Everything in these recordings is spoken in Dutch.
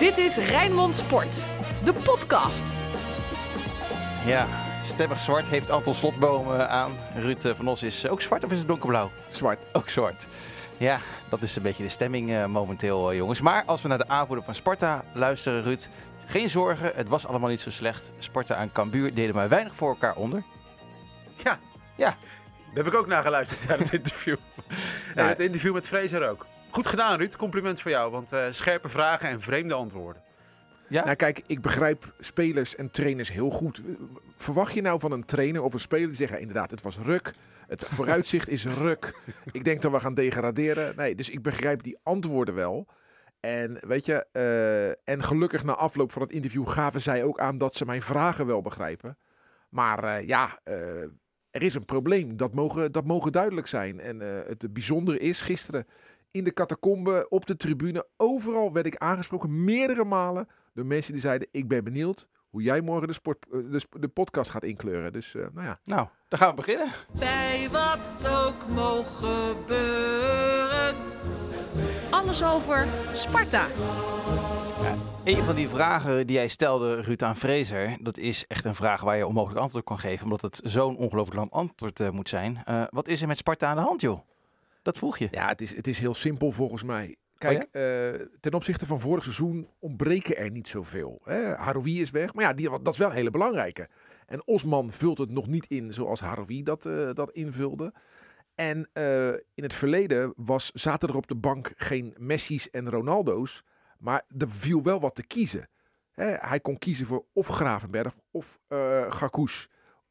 Dit is Rijnmond Sport, de podcast. Ja, stemmig zwart heeft Anton Slotboom eh, aan. Ruud eh, van Os is ook zwart of is het donkerblauw? Zwart. Ook zwart. Ja, dat is een beetje de stemming eh, momenteel, eh, jongens. Maar als we naar de aanvoerder van Sparta luisteren, Ruud... Geen zorgen, het was allemaal niet zo slecht. Sparta en Cambuur deden maar weinig voor elkaar onder. Ja. Ja. Daar heb ik ook naar geluisterd naar het interview. en het interview met Fraser ook. Goed gedaan, Ruud. Compliment voor jou. Want eh, scherpe vragen en vreemde antwoorden. Ja? Nou kijk, ik begrijp spelers en trainers heel goed. Verwacht je nou van een trainer of een speler die zegt, ja, inderdaad, het was ruk. Het vooruitzicht is ruk. Ik denk dat we gaan degraderen. Nee, dus ik begrijp die antwoorden wel. En weet je, eh, en gelukkig na afloop van het interview gaven zij ook aan dat ze mijn vragen wel begrijpen. Maar eh, ja, eh, er is een probleem. Dat mogen, dat mogen duidelijk zijn. En eh, het bijzondere is, gisteren in de catacombe, op de tribune, overal werd ik aangesproken, meerdere malen, door mensen die zeiden, ik ben benieuwd hoe jij morgen de, sport, eh, de, de podcast gaat inkleuren. Dus eh, nou ja. Nou, dan gaan we beginnen. Bij wat ook mogen gebeuren. Alles over Sparta. Een van die vragen die jij stelde, Ruud, aan Fraser, dat is echt een vraag waar je onmogelijk antwoord kan geven, omdat het zo'n ongelooflijk lang antwoord eh, moet zijn. Eh, wat is er met Sparta aan de hand, joh? Dat vroeg je. Ja, het is, het is heel simpel volgens mij. Kijk, eh, ten opzichte van vorig seizoen ontbreken er niet zoveel. Hè? Haroui is weg, maar ja, die, dat is wel een hele belangrijke. En Osman vult het nog niet in zoals Haroui dat, eh, dat invulde. En eh, in het verleden was, zaten er op de bank geen Messi's en Ronaldo's, maar er viel wel wat te kiezen. Hè, hij kon kiezen voor of Gravenberg of Garkouche.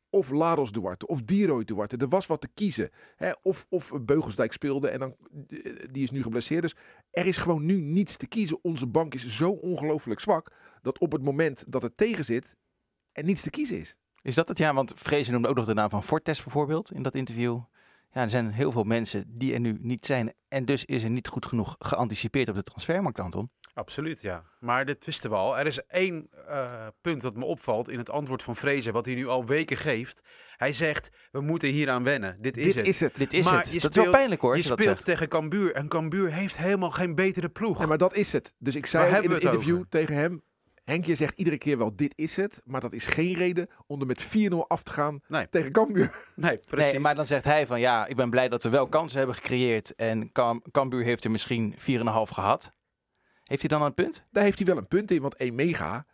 Of Laros Duarte, of Diroy Duarte. Er was wat te kiezen. Hè? Of, of Beugelsdijk speelde en dan, eh, die is nu geblesseerd. Dus er is gewoon nu niets te kiezen. Onze bank is zo ongelooflijk zwak dat op het moment dat het tegen zit, er niets te kiezen is. Is dat het? Ja, want Fraser noemde ook nog de naam van Fortes bijvoorbeeld in dat interview. Ja, er zijn heel veel mensen die er nu niet zijn. En dus is er niet goed genoeg geanticipeerd op de transfermarkt, Anton. Absoluut, ja. Maar dit wisten we al. Er is één eh, punt dat me opvalt in het antwoord van Fraser, wat hij nu al weken geeft. Hij zegt, we moeten hieraan wennen. Dit is Dit het. is het. Dit is Maar het. je dat is wel speelt- pijnlijk hoor, je als je dat speelt zegt. tegen Cambuur en Cambuur heeft helemaal geen betere ploeg. Nee, maar dat is het. Dus ik zei in het interview over? tegen hem. Henkje zegt iedere keer wel, dit is het. Maar dat is geen reden om er met 4-0 af te gaan Nee. tegen Cambuur. Nee, precies. Nee, maar dan zegt hij van ja, ik ben blij dat we wel kansen hebben gecreëerd. En Cam Cambuur heeft er misschien 4,5 gehad. Heeft hij dan een punt? Daar heeft hij wel een punt in, want Emega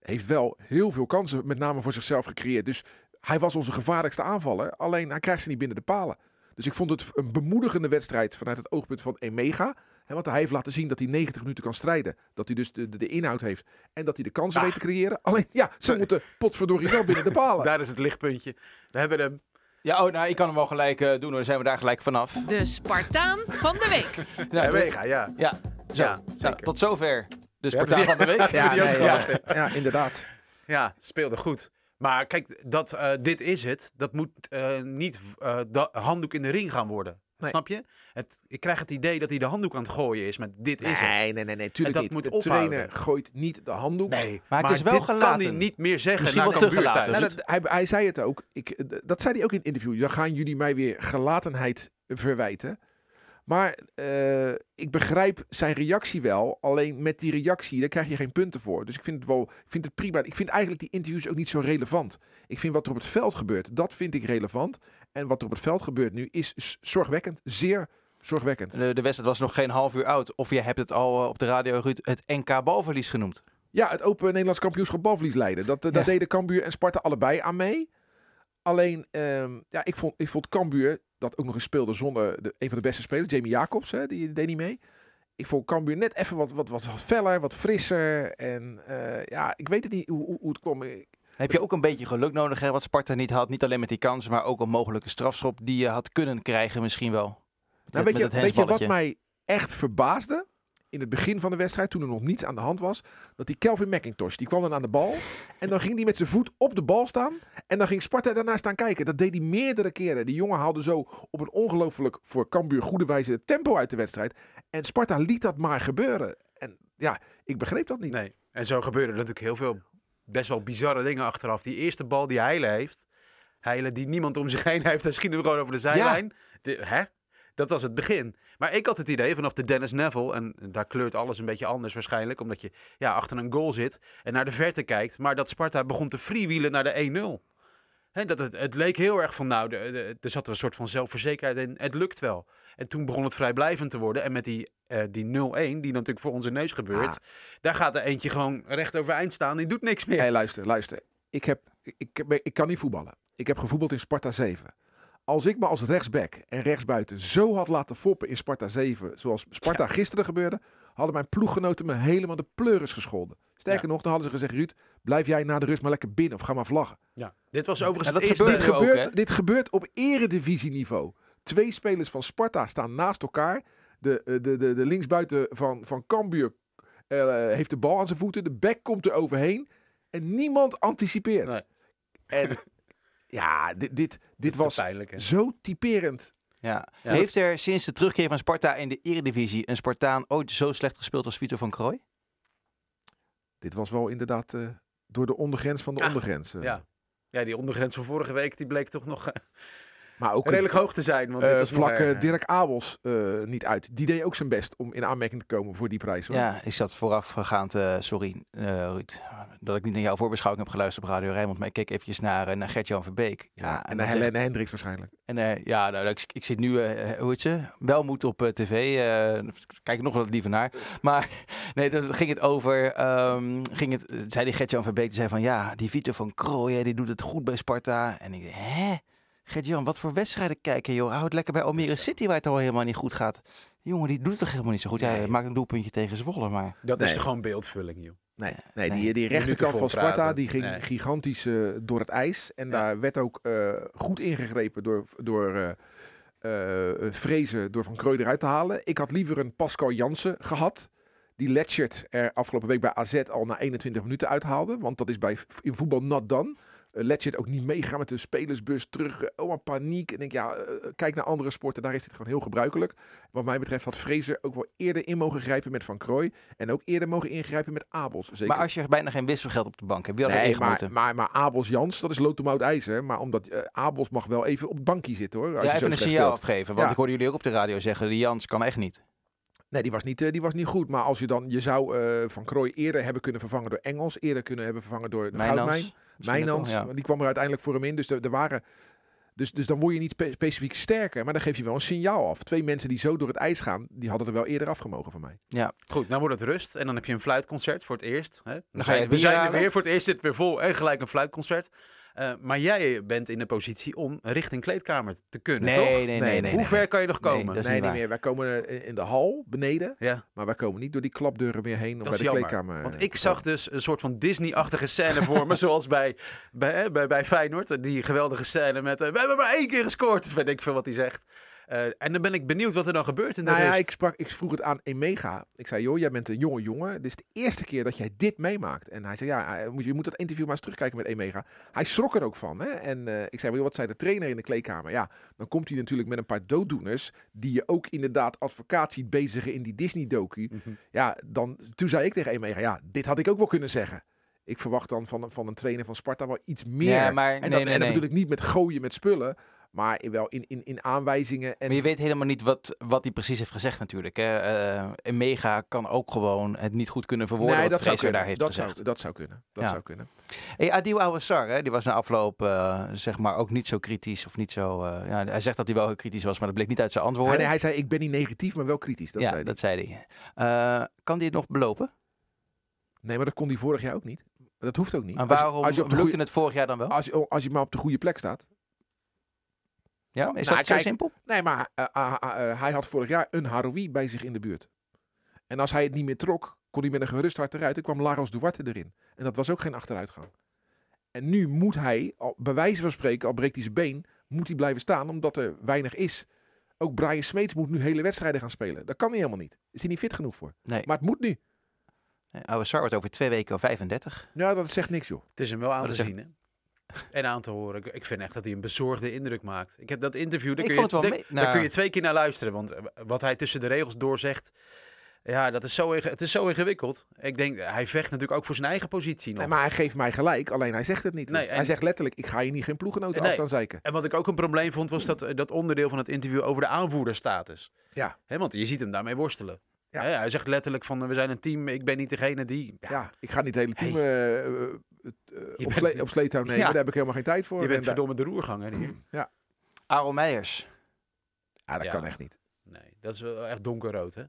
heeft wel heel veel kansen, met name voor zichzelf gecreëerd. Dus hij was onze gevaarlijkste aanvaller, alleen hij krijgt ze niet binnen de palen. Dus ik vond het een bemoedigende wedstrijd vanuit het oogpunt van Emega. Hè, want hij heeft laten zien dat hij 90 minuten kan strijden. Dat hij dus de, de, de inhoud heeft en dat hij de kansen Ah. weet te creëren. Alleen ja, ze Sorry. moeten potverdorie wel binnen de palen. Daar is het lichtpuntje. We hebben hem. Ja, oh, nou, ik kan hem wel gelijk eh, doen hoor. Dan zijn we daar gelijk vanaf. De Spartaan van de week. Nou, Mega, ja. Ja, zo. Ja, Nou, zeker. tot zover de hebben Spartaan die- van de week. Ja, nee, gehad, ja, ja, inderdaad. Ja, speelde goed. Maar kijk, dat, eh, dit is het. Dat moet eh, niet eh, de handdoek in de ring gaan worden. Nee. Snap je? Het, ik krijg het idee dat hij de handdoek aan het gooien is met dit is het. Nee, nee, nee, nee, tuurlijk dat niet. moet de ophouden. trainer gooit niet de handdoek. Nee, Maar het is wel dit kan gelaten. hij niet meer zeggen Misschien wel te Cambuur gelaten. thuis. Nou, dat, hij, hij zei het ook. Ik, dat zei hij ook in het interview. Dan gaan jullie mij weer gelatenheid verwijten. Maar eh, ik begrijp zijn reactie wel. Alleen met die reactie, daar krijg je geen punten voor. Dus ik vind het wel ik vind het prima. Ik vind eigenlijk die interviews ook niet zo relevant. Ik vind wat er op het veld gebeurt, dat vind ik relevant. En wat er op het veld gebeurt nu is zorgwekkend. Zeer zorgwekkend. De, de wedstrijd was nog geen half uur oud. Of je hebt het al eh, op de radio, Ruud, het NK balverlies genoemd. Ja, het Open Nederlands kampioenschap balverlies leiden. Dat, eh, Ja. deden Cambuur en Sparta allebei aan mee. Alleen, ehm, ja, ik vond, ik vond Cambuur, dat ook nog eens speelde zonder de, een van de beste spelers, Jamie Jacobs, hè, die deed niet mee. Ik vond Cambuur net even wat, wat, wat, wat feller, wat frisser. En eh, ja, ik weet het niet hoe, hoe, hoe het kwam. Heb je ook een beetje geluk nodig, hè, wat Sparta niet had. Niet alleen met die kansen, maar ook een mogelijke strafschop die je had kunnen krijgen misschien wel. Nou, weet, je, met weet je wat mij echt verbaasde? In het begin van de wedstrijd, toen er nog niets aan de hand was, dat die Kelvin McIntosh, die kwam dan aan de bal. En dan ging hij met zijn voet op de bal staan. En dan ging Sparta daarna staan kijken. Dat deed hij meerdere keren. Die jongen haalde zo op een ongelooflijk voor Cambuur goede wijze het tempo uit de wedstrijd. En Sparta liet dat maar gebeuren. En ja, ik begreep dat niet. Nee. En zo gebeuren er natuurlijk heel veel best wel bizarre dingen achteraf. Die eerste bal die Heile heeft. Heile die niemand om zich heen heeft. Hij schiet hem gewoon over de zijlijn. De- hè? Dat was het begin. Maar ik had het idee vanaf de Dennis Neville, en daar kleurt alles een beetje anders waarschijnlijk, omdat je ja, achter een goal zit en naar de verte kijkt, maar dat Sparta begon te freewheelen naar de 1-0. Hè, dat het, het leek heel erg van, nou, er zat een soort van zelfverzekerdheid in, het lukt wel. En toen begon het vrijblijvend te worden. En met die, eh, die 0-1, die natuurlijk voor onze neus gebeurt, Ah. daar gaat er eentje gewoon recht overeind staan, die doet niks meer. Hey, luister, luister. Ik, heb, ik, ik, ik kan niet voetballen. Ik heb gevoetbald in Sparta 7. Als ik me als rechtsback en rechtsbuiten zo had laten foppen in Sparta 7, zoals Sparta gisteren gebeurde, hadden mijn ploeggenoten me helemaal de pleuris gescholden. Sterker nog, dan hadden ze gezegd, Ruud, blijf jij na de rust maar lekker binnen of ga maar vlaggen. Ja. Dit was overigens het gebeurde Dit ook, gebeurt, hè? dit gebeurt op eredivisieniveau. Twee spelers van Sparta staan naast elkaar. De, eh, de, de, de linksbuiten van, van Cambuur eh, heeft de bal aan zijn voeten. De back komt er overheen. En niemand anticipeert. Nee. En ja, dit, dit, dit was pijnlijk, zo typerend. Ja. Ja. Heeft er sinds de terugkeer van Sparta in de Eredivisie een Spartaan ooit zo slecht gespeeld als Vito van Krooi? Dit was wel inderdaad eh, door de ondergrens van de Ah, ondergrens. eh. Ja. ja, die ondergrens van vorige week, die bleek toch nog eh, Maar ook een, redelijk hoog te zijn. Want dit eh, was vlak Dirk Abels eh, niet uit. Die deed ook zijn best om in aanmerking te komen voor die prijs. Hoor. Ja, ik zat voorafgaand, eh sorry eh Ruud, dat ik niet naar jouw voorbeschouwing heb geluisterd op Radio Rijnmond, maar ik keek eventjes naar, naar Gert-Jan Verbeek. Ja, en dan naar zegt- Helene Hendricks waarschijnlijk. En eh, ja, nou, ik, ik zit nu, eh, hoe heet ze? Welmoed op eh, tv. eh, kijk ik nog wat liever naar. Maar nee, dan ging het over. ehm, ging het, zei die Gert-Jan Verbeek, die zei van ja, die Vito van Krooij, die doet het goed bij Sparta. En ik dacht, hè? Gert-Jan, wat voor wedstrijden kijken, joh? Houd lekker bij Almere City, waar het al helemaal niet goed gaat. Die jongen, die doet het toch helemaal niet zo goed. Hij Nee. maakt een doelpuntje tegen Zwolle, maar... Dat is gewoon beeldvulling, joh. Nee, nee, Nee. die, die rechterkant van Sparta praten. die ging Nee. gigantisch eh, door het ijs. En Ja. daar werd ook eh, goed ingegrepen door, door eh eh, Vrezen, door Van Krooij eruit te halen. Ik had liever een Pascal Jansen gehad. Die Letchert er afgelopen week bij AZ al na 21 minuten uithaalde. Want dat is bij, in voetbal not done. Uh, Letchert ook niet meegaan met de spelersbus terug. eh, oh, maar paniek. En ik denk, ja, eh, kijk naar andere sporten. Daar is dit gewoon heel gebruikelijk. Wat mij betreft had Vrezen ook wel eerder in mogen grijpen met Van Krooij. En ook eerder mogen ingrijpen met Abels. Zeker. Maar als je bijna geen wisselgeld op de bank hebt, wie had Nee, maar, maar, maar Abels Jans, dat is loodtomout ijzer. Maar omdat eh, Abels mag wel even op het bankje zitten hoor. Als Ja, je even een signaal afgeven. Want Ja. ik hoorde jullie ook op de radio zeggen, die Jans kan echt niet. Nee, die was niet, eh, die was niet goed. Maar als je dan, je zou eh, Van Krooi eerder hebben kunnen vervangen door Engels. Eerder kunnen hebben vervangen door de Goudmijn. Mijnans. Mijnans, ja. die kwam er uiteindelijk voor hem in. Dus er, er waren... Dus, dus dan word je niet spe- specifiek sterker. Maar dan geef je wel een signaal af. Twee mensen die zo door het ijs gaan, die hadden er wel eerder afgemogen van mij. Goed, nou wordt het rust. En dan heb je een fluitconcert voor het eerst. Hè? Dan ga je we zijn er weer. Voor het eerst zit het weer vol. En gelijk een fluitconcert. Eh, maar jij bent in de positie om richting kleedkamer te kunnen, Nee, toch? nee, nee, nee. nee, Hoe ver kan je nog Nee, komen? dat is nee, niet meer. Wij komen eh, in de hal beneden. Ja, Maar wij komen niet door die klapdeuren meer heen om dat bij is de jammer. kleedkamer. Want eh, ik zag dus een soort van Disney-achtige scène voor me. Zoals bij, bij, hè, bij, bij Feyenoord. Die geweldige scène met... we hebben maar één keer gescoord. Weet ik veel wat hij zegt. Eh, en dan ben ik benieuwd wat er dan gebeurt in de Nou ja, ik, sprak, ik vroeg het aan Emega. Ik zei, joh, jij bent een jonge jongen. Dit is de eerste keer dat jij dit meemaakt. En hij zei, ja, eh, moet- je moet dat interview maar eens terugkijken met Emega. Hij schrok er ook van. Hè? En eh, ik zei, joh, wat zei de trainer in de kleedkamer? Ja, dan komt hij natuurlijk met een paar dooddoeners. Die je ook inderdaad advocaat ziet bezigen in die Disney-docu. Mhm. Ja, dan, toen zei ik tegen Emega, ja, dit had ik ook wel kunnen zeggen. Ik verwacht dan van, van een trainer van Sparta wel iets meer. Ja, maar en, nee, dat, nee, en dat nee. bedoel ik niet met gooien met spullen. Maar wel in, in, in aanwijzingen. En Maar je weet helemaal niet wat, wat hij precies heeft gezegd natuurlijk. Hè. Eh, een mega kan ook gewoon het niet goed kunnen verwoorden nee, wat dat zou daar heeft dat gezegd. Zou, dat zou kunnen. Dat Ja. zou kunnen. Hey, Adil Awassar, hè, die was na afloop eh, zeg maar ook niet zo kritisch. Of niet zo, eh, ja, hij zegt dat hij wel heel kritisch was, maar dat bleek niet uit zijn antwoorden. Hij, nee, hij zei, ik ben niet negatief, maar wel kritisch. Dat ja, zei hij. dat zei hij. Kan hij het nog belopen? Nee, maar dat kon hij vorig jaar ook niet. Dat hoeft ook niet. En Als je- waarom als je, lukte het vorig jaar dan wel? als, je, als je maar op de goede plek staat. Ja, is Nou, dat zo simpel? Nee, maar eh, ah, eh, hij had vorig jaar een Haroui bij zich in de buurt. En als hij het niet meer trok, kon hij met een gerust hart eruit. En kwam Laros Duarte erin. En dat was ook geen achteruitgang. En nu moet hij, al, bij wijze van spreken, al breekt hij zijn been, moet hij blijven staan omdat er weinig is. Ook Brian Smeets moet nu hele wedstrijden gaan spelen. Dat kan hij helemaal niet. Is hij niet fit genoeg voor. Nee. Maar het moet nu. Nee, Awassar wordt over twee weken al 35. Ja, dat zegt niks, joh. Het is hem wel aan te zien, hè? En aan te horen. Ik- Ik vind echt dat hij een bezorgde indruk maakt. Ik heb dat interview, daar, Ik kun je, wel daar- nou. kun je twee keer naar luisteren. Want eh, wat hij tussen de regels doorzegt, Ja, dat is zo het is zo ingewikkeld. Ik denk, hij vecht natuurlijk ook voor zijn eigen positie nog. Nee, maar hij geeft mij gelijk, alleen hij zegt het niet. Nee, Dus en- Hij zegt letterlijk, ik ga je niet geen ploegenoten Nee. af staan zeiken. En wat ik ook een probleem vond, was dat, dat onderdeel van het interview over de aanvoerderstatus. Ja. Hè, want je ziet hem daarmee worstelen. Ja. Hij zegt letterlijk van, eh, we zijn een team, ik ben niet degene die... Ja, Ja, ik ga niet het hele team Hey. eh, eh, eh, op, bent- sle op sleetouw nemen, Ja. daar heb ik helemaal geen tijd voor. je bent En verdomme de roerganger hier. Aaron Meijers. Ja, dat Ja. kan echt niet. Nee, dat is wel echt donkerrood, hè?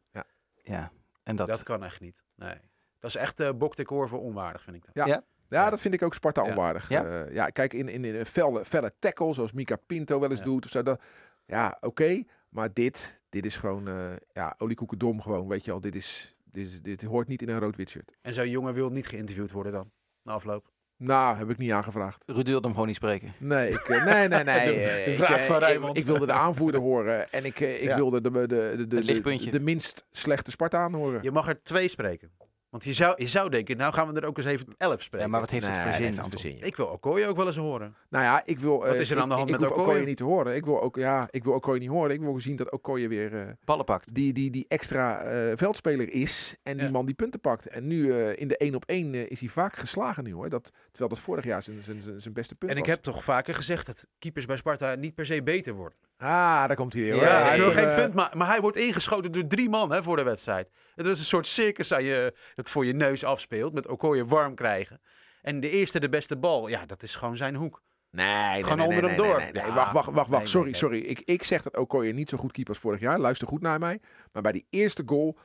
Ja, en dat... Dat kan echt niet. Nee. Dat is echt eh bok de korven onwaardig, vind ik dat. Ja. Ja. Ja, Ja. dat vind ik ook Sparta Ja. onwaardig. Ja. Ja, ja kijk, in, in, in een felle, felle tackle, zoals Mika Pinto wel eens Ja. doet. Of zo, dat, ja, oké. maar dit, dit is gewoon, eh ja, oliekoekendom gewoon. Weet je al, dit, is, dit, is, dit hoort niet in een rood-wit shirt. En zo'n jongen wil niet geïnterviewd worden dan, na afloop. Nou, heb ik niet aangevraagd. Ruud wilde hem gewoon niet spreken. Nee, ik, eh, nee, nee, nee. De- de ik, vraag eh, van ik- wilde de aanvoerder horen en ik, eh, ik Ja. wilde de, de, de, de, de, de minst slechte Spartaan horen. Je mag er twee spreken. Want je zou, je zou denken, nou gaan we er ook eens even elf spreken. Ja, maar wat heeft het Nee, voor zin? Ik wil Okoye ook wel eens horen. Nou ja, ik wil. Wat eh, is er aan de ik- hand ik, met hoef Okoye? niet te horen. Ik wil ook, ja, ik wil Okoye niet horen. Ik wil zien dat Okoye weer eh, Ballen pakt. die, die, die extra eh, veldspeler is en die Ja. man die punten pakt. En nu eh, in de één op één eh, is hij vaak geslagen nu hoor. Dat, terwijl dat vorig jaar zijn, zijn, zijn, zijn beste punt En ik was. heb toch vaker gezegd dat keepers bij Sparta niet per se beter worden. Ah, daar komt hij weer. hoor. Ja, Hij wil geen eh, punt, maar, maar hij wordt ingeschoten door drie man hè, voor de wedstrijd. Het was een soort circus aan je, dat voor je neus afspeelt, met Okoye warm krijgen. En de eerste, de beste bal, ja, dat is gewoon zijn hoek. Nee, nee, Gewoon nee, onder nee, hem door. nee, nee. Ja. Wacht, wacht, wacht. wacht. Sorry, nee. sorry. Ik, ik zeg dat Okoye niet zo goed keept als vorig jaar. Luister goed naar mij. Maar bij die eerste goal,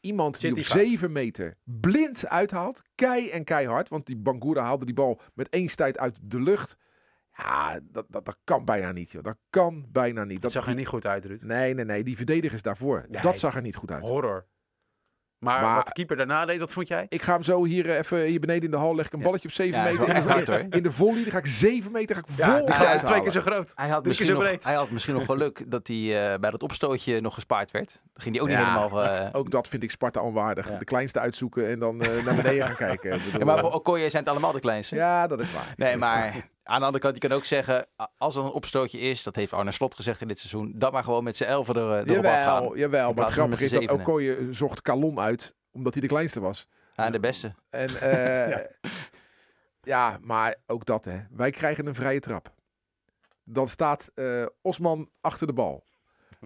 iemand die op fout. 7 meter blind uithaalt. Kei en keihard. Want die Bangura haalde die bal met één stuit uit de lucht. Ja, dat, dat, dat kan bijna niet, joh. Dat kan bijna niet. Dat Dat zag er niet goed uit, Ruud. Nee, nee, nee. Die verdedigers daarvoor. Nee. Dat zag er niet goed uit. Horror. Maar, Maar- wat de keeper daarna deed, wat vond jij? Ik ga hem zo hier eh, even hier beneden in de hal leg ik een Ja. balletje op 7 Ja, dat is meter. In, echt hard, hoor. in de volley, dan ga ik 7 meter ga ik vol die gast is twee keer zo groot. Hij had, misschien zo nog, breed. hij had misschien nog geluk dat hij eh, bij dat opstootje nog gespaard werd. Dan ging hij ook niet Ja, helemaal... eh, Ook dat vind ik Sparta onwaardig. Ja. De kleinste uitzoeken en dan eh, naar beneden gaan kijken. Ik bedoel, ja, maar voor Okoye zijn het allemaal de kleinste. ja, dat is waar. Nee, Dat is waar. maar aan de andere kant, je kan ook zeggen, als er een opstootje is, dat heeft Arne Slot gezegd in dit seizoen, dat maar gewoon met z'n elfen er, eh, erop afgaan. Jawel, jawel. Maar met is dat. Okoye zocht Kalon uit, omdat hij de kleinste was. Ja, de beste. En eh, ja. maar ook dat hè. Wij krijgen een vrije trap. Dan staat eh, Osman achter de bal.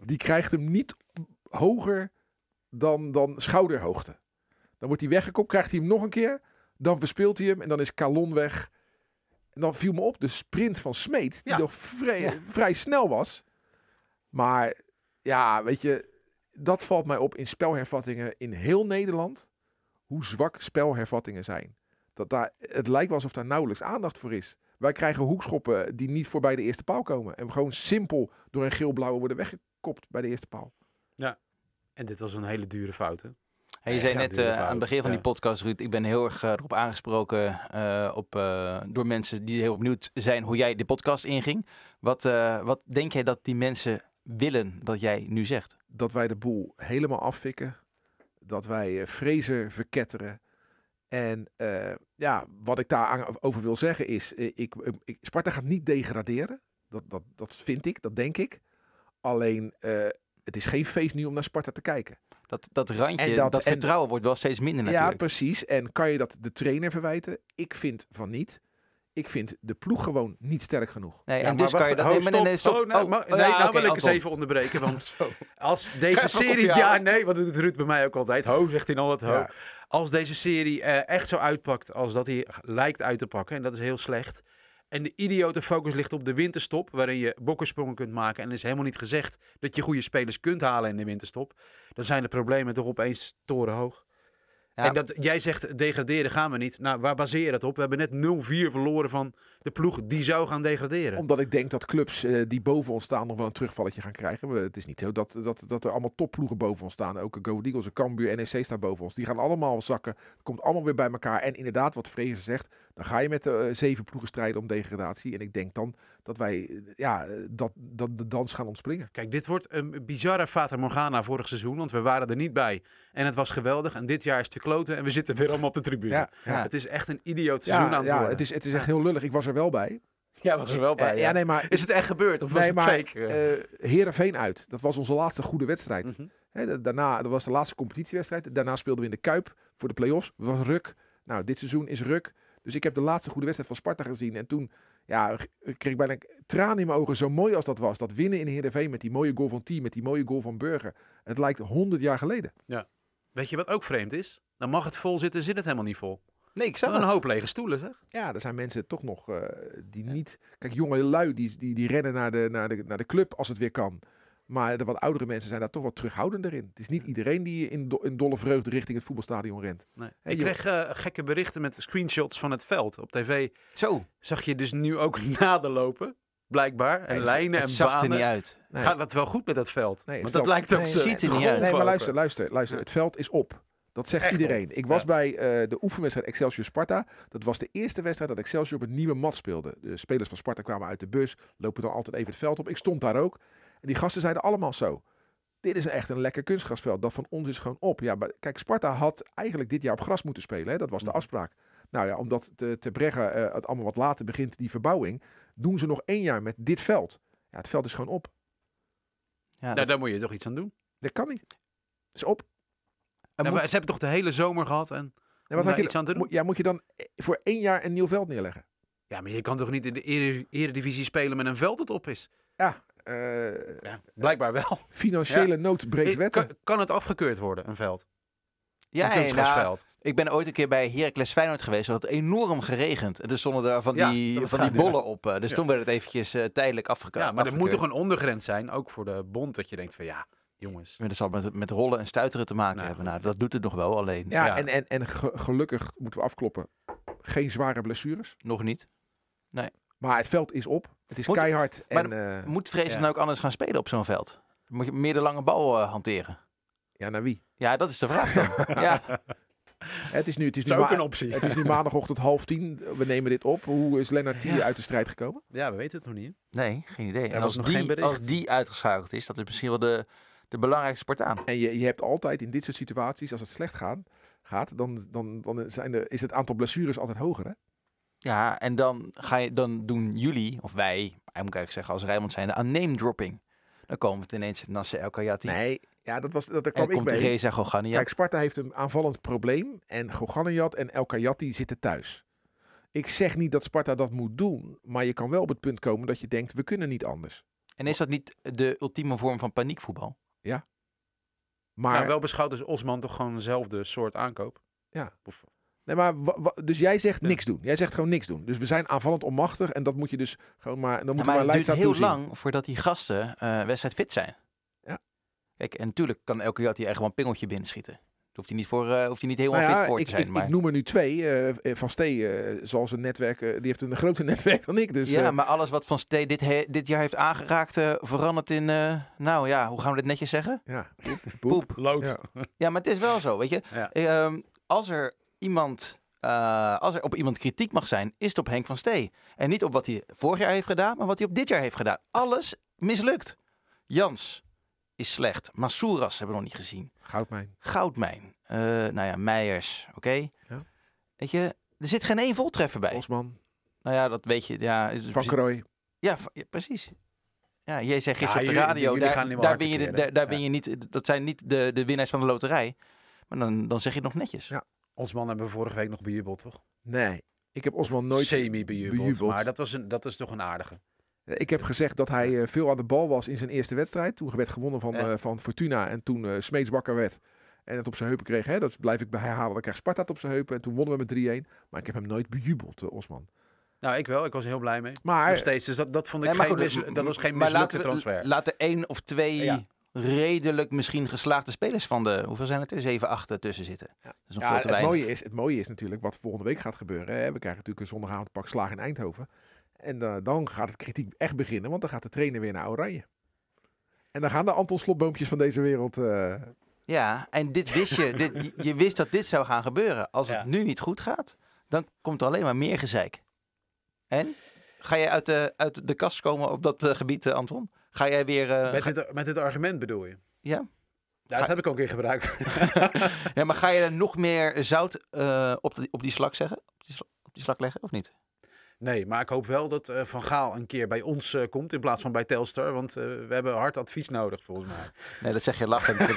Die krijgt hem niet hoger dan, dan schouderhoogte. Dan wordt hij weggekopt, krijgt hij hem nog een keer. Dan verspeelt hij hem en dan is Kalon weg. En dan viel me op de sprint van Smeet, die Ja. nog vrij, Ja. vrij snel was. Maar ja, weet je, dat valt mij op in spelhervattingen in heel Nederland. Hoe zwak spelhervattingen zijn. Dat daar, het lijkt wel alsof daar nauwelijks aandacht voor is. Wij krijgen hoekschoppen die niet voorbij de eerste paal komen. En gewoon simpel door een geel-blauwe worden weggekopt bij de eerste paal. En dit was een hele dure fout, hè? Hey, je Echt zei net eh, aan het begin van die podcast, Ruud, ik ben heel erg eh, erop aangesproken eh, op, eh, door mensen die heel benieuwd zijn hoe jij de podcast inging. Wat, eh, wat denk jij dat die mensen willen dat jij nu zegt? Dat wij de boel helemaal afvikken. Dat wij eh, Fraser verketteren. En eh, ja, wat ik daar over wil zeggen is, eh, ik, ik, Sparta gaat niet degraderen. Dat, dat, dat vind ik, dat denk ik. Alleen, eh, het is geen feest nu om naar Sparta te kijken. Dat, dat randje, En dat, dat- en- vertrouwen wordt wel steeds minder Ja, natuurlijk. precies. En kan je dat de trainer verwijten? Ik vind van niet. Ik vind de ploeg gewoon niet sterk genoeg. nee, Ja, en dus kan je dat... oh, nee, nee, nee, stop. stop. Oh, nou, Oh, oh, nee, ja, nou wil ik eens even onderbreken. Want als deze serie... Ja, nee, wat doet het Ruud bij mij ook altijd? Ho, zegt hij altijd ho. Ja. Als deze serie eh, echt zo uitpakt als dat hij lijkt uit te pakken, en dat is heel slecht. En de idiote focus ligt op de winterstop, waarin je bokkensprongen kunt maken. En er is helemaal niet gezegd dat je goede spelers kunt halen in de winterstop. Dan zijn de problemen toch opeens torenhoog. Ja. En dat jij zegt, degraderen gaan we niet. Nou, waar baseer je dat op? We hebben net 0-4 verloren van de ploeg die zou gaan degraderen. Omdat ik denk dat clubs eh, die boven ons staan nog wel een terugvalletje gaan krijgen. We- Het is niet zo dat, dat, dat er allemaal topploegen boven ons staan. Ook Go Eagles, een Cambuur, NEC staan boven ons. Die gaan allemaal zakken. Het komt allemaal weer bij elkaar. En inderdaad, wat Vrezen zegt, dan ga je met de eh, zeven ploegen strijden om degradatie. En ik denk dan dat wij eh, ja, eh, dat, dat de dans gaan ontspringen. Kijk, dit wordt een bizarre Fata Morgana vorig seizoen, want we waren er niet bij. En het was geweldig. En dit jaar is te kloten en we zitten weer allemaal op de tribune. Ja, Ja. Het is echt een idioot seizoen ja, aan het ja worden. het, is, het is echt heel lullig. Ik was er wel bij. Ja, was er wel bij. Eh, ja. ja, nee, maar Is het echt gebeurd of was nee, het maar fake? eh Heerenveen uit. Dat was onze laatste goede wedstrijd. Mhm. Daarna, dat was de laatste competitiewedstrijd. Daarna speelden we in de Kuip voor de play-offs. Was ruk. Nou, dit seizoen is ruk. Dus ik heb de laatste goede wedstrijd van Sparta gezien. En toen ja, ik kreeg bijna tranen in mijn ogen. Zo mooi als dat was. Dat winnen in Heerenveen met die mooie goal van Team, met die mooie goal van Burger. Het lijkt 100 jaar geleden. Weet je wat ook vreemd is? Dan mag het vol zitten, zit het helemaal niet vol. Nee, ik zag Een het. hoop lege stoelen, zeg. Ja, er zijn mensen toch nog eh, die niet... Kijk, jonge lui die, die, die rennen naar de, naar, de, naar de club als het weer kan. Maar de wat oudere mensen zijn daar toch wat terughoudender in. Het is niet iedereen die in, do- in dolle vreugde richting het voetbalstadion rent. Nee. Hey, ik kreeg eh, gekke berichten met screenshots van het veld. Op tv Zo, zag je dus nu ook naden lopen, blijkbaar. En Nee, lijnen het en zag er banen. niet uit. Nee. Gaat dat wel goed met dat veld? Nee, het Want dat veld- lijkt ook nee, te- ziet er niet uit. Nee, maar luister, luister, luister. Ja. Het veld is op. Dat zegt Echt iedereen. Ik was Ja. bij eh, de oefenwedstrijd Excelsior Sparta. Dat was de eerste wedstrijd dat Excelsior op een nieuwe mat speelde. De spelers van Sparta kwamen uit de bus, lopen dan altijd even het veld op. Ik stond daar ook. En die gasten zeiden allemaal zo. Dit is echt een lekker kunstgrasveld. Dat van ons is gewoon op. Ja, maar kijk, Sparta had eigenlijk dit jaar op gras moeten spelen. Hè? Dat was de Mhm. afspraak. Nou ja, omdat te, te eh, het allemaal wat later begint, die verbouwing, doen ze nog één jaar met dit veld. Ja, het veld is gewoon op. Ja, Nou, dat- daar moet je toch iets aan doen. Dat kan niet. Het is op. Ja, moet- maar ze hebben toch de hele zomer gehad en... Ja, wat had je, iets aan te doen? moet, ja, moet je dan voor één jaar een nieuw veld neerleggen? Ja, maar je kan toch niet in de ere- eredivisie spelen met een veld dat op is? Ja, Ja, blijkbaar wel. financiële nood breekt Eh, wetten. Kan, kan het afgekeurd worden, een veld? ja, een en, nou, ik ben ooit een keer bij Heracles Feyenoord geweest. Dat had enorm geregend. En er stonden daar van Ja, die, van die bollen op. eh, Dus Ja. toen werd het eventjes eh, tijdelijk afgekeurd. ja, maar er moet toch een ondergrens zijn, ook voor de bond, dat je denkt van ja, jongens. Dat zal met, met rollen en stuiteren te maken Nou, hebben. Nou, dat doet het nog wel, alleen ja, ja. en, en, en ge- gelukkig moeten we afkloppen. Geen zware blessures. nog niet. Maar het veld is op. Het is Moet- keihard. maar En, eh, Moet Vrees Ja. nou ook anders gaan spelen op zo'n veld? Moet je meer de lange bal eh, hanteren? ja, naar wie? Ja, dat is de vraag dan. ja, Het is nu, het is nu, is ook ma- een optie. het is nu maandagochtend half tien. We nemen dit op. Hoe is Lennart Ja. uit de strijd gekomen? Ja, we weten het nog niet. nee, geen idee. Er En als nog die, als die uitgeschakeld is, dat is misschien wel de, de belangrijkste Spartaan. En je, je hebt altijd in dit soort situaties, als het slecht gaat, gaat dan, dan, dan zijn er, is het aantal blessures altijd hoger. Hè? Ja, en dan, ga je, dan doen jullie, of wij, ik moet eigenlijk zeggen als Rijnmond zijn, aan name dropping. Dan komen het ineens Nasser El Kayati. Nee, ja, dat was, dat, daar en kwam dan ik komt mee. Reza Gogania. Kijk, Sparta heeft een aanvallend probleem. En Goganejad en El Kayati zitten thuis. Ik zeg niet dat Sparta dat moet doen. Maar je kan wel op het punt komen dat je denkt, we kunnen niet anders. En is dat niet de ultieme vorm van paniekvoetbal? Maar, Maar wel beschouwd is Osman toch gewoon dezelfde soort aankoop? Ja. Of, nee, maar dus jij zegt Ja. niks doen. Jij zegt gewoon niks doen. Dus we zijn aanvallend onmachtig. En dat moet je dus gewoon maar... Dan Ja, moet maar maar het duurt heel toezien. lang voordat die gasten eh wedstrijd fit zijn. Ja. Kijk, en natuurlijk kan El Kayati echt wel een pingeltje binnenschieten. Hoeft hij niet, voor, eh, hoeft hij niet helemaal Nou ja, fit voor ik, te zijn. ik, maar... ik noem er nu twee. eh, van Stee, zoals een netwerk, die heeft een groter netwerk dan ik. Dus, ja, maar alles wat Van Stee dit, he- dit jaar heeft aangeraakt, eh, verandert in, eh, nou ja, hoe gaan we dit netjes zeggen? ja, poep, Poep. Lood. Ja. Ja, maar het is wel zo, weet je. Ja. Ehm, als er iemand, eh, als er op iemand kritiek mag zijn, is het op Henk van Stee. En niet op wat hij vorig jaar heeft gedaan, maar wat hij op dit jaar heeft gedaan. Alles mislukt. Jans is slecht. Masouras hebben we nog niet gezien. Goudmijn. Goudmijn. eh nou ja, Meijers. Oké. Ja. Weet je, er zit geen één voltreffer bij. Osman. Nou ja, dat weet je. Ja, is- Van Krooij. ja, ja, precies. Ja, jij zegt gisteren Ja, op de radio, jullie daar, gaan niet wel daar, ben je, de- daar, daar ben je niet, dat zijn niet de, de winnaars van de loterij. Maar dan, dan zeg je het nog netjes. Ja. Osman hebben we vorige week nog bejubeld, toch? Nee, ik heb Osman nooit... Semi-bejubeld. bejubeld. Maar dat, was een, dat is toch een aardige. Ik heb gezegd dat hij eh, veel aan de bal was in zijn eerste wedstrijd. Toen werd gewonnen van, Ja. eh, van Fortuna en toen eh Smeets wakker werd. En het op zijn heupen kreeg. Hè? Dat blijf ik bij herhalen. Dan krijgt Sparta het op zijn heupen. En toen wonnen we met 3-1. Maar ik heb hem nooit bejubeld, Osman. Nou, ik wel. Ik was er heel blij mee. Maar Nog steeds. Dus dat, dat vond ik Nee, geen, goed, mis- dat was geen maar mislukte laten we- transfer. Laten één of twee Ja. Redelijk misschien geslaagde spelers van de, hoeveel zijn het er? 7, 8 tussen zitten. Dat is nog ja, veel het, weinig. mooie is, het mooie is natuurlijk wat volgende week gaat gebeuren. Hè? We krijgen natuurlijk een zondagavond pak slaag in Eindhoven. En eh, dan gaat het kritiek echt beginnen. Want dan gaat de trainer weer naar Oranje. En dan gaan de Anton Slotboompjes van deze wereld... eh, Ja, en dit wist je. dit, je- je wist dat dit zou gaan gebeuren. Als het nu niet goed gaat, dan komt er alleen maar meer gezeik. En? Ga jij uit de, uit de kast komen op dat eh, gebied, Anton? Ga jij weer... eh, Met ga- dit, met dit argument bedoel je? ja? Ja, dat heb ik ook in gebruikt. ja, maar ga je er nog meer zout eh, op, de, op die slak zeggen? Op die, op die slak leggen, of niet? Nee, maar ik hoop wel dat eh, Van Gaal een keer bij ons komt in plaats van bij Telstar. Want we hebben hard advies nodig, volgens mij. Nee, dat zeg je lachend. nee,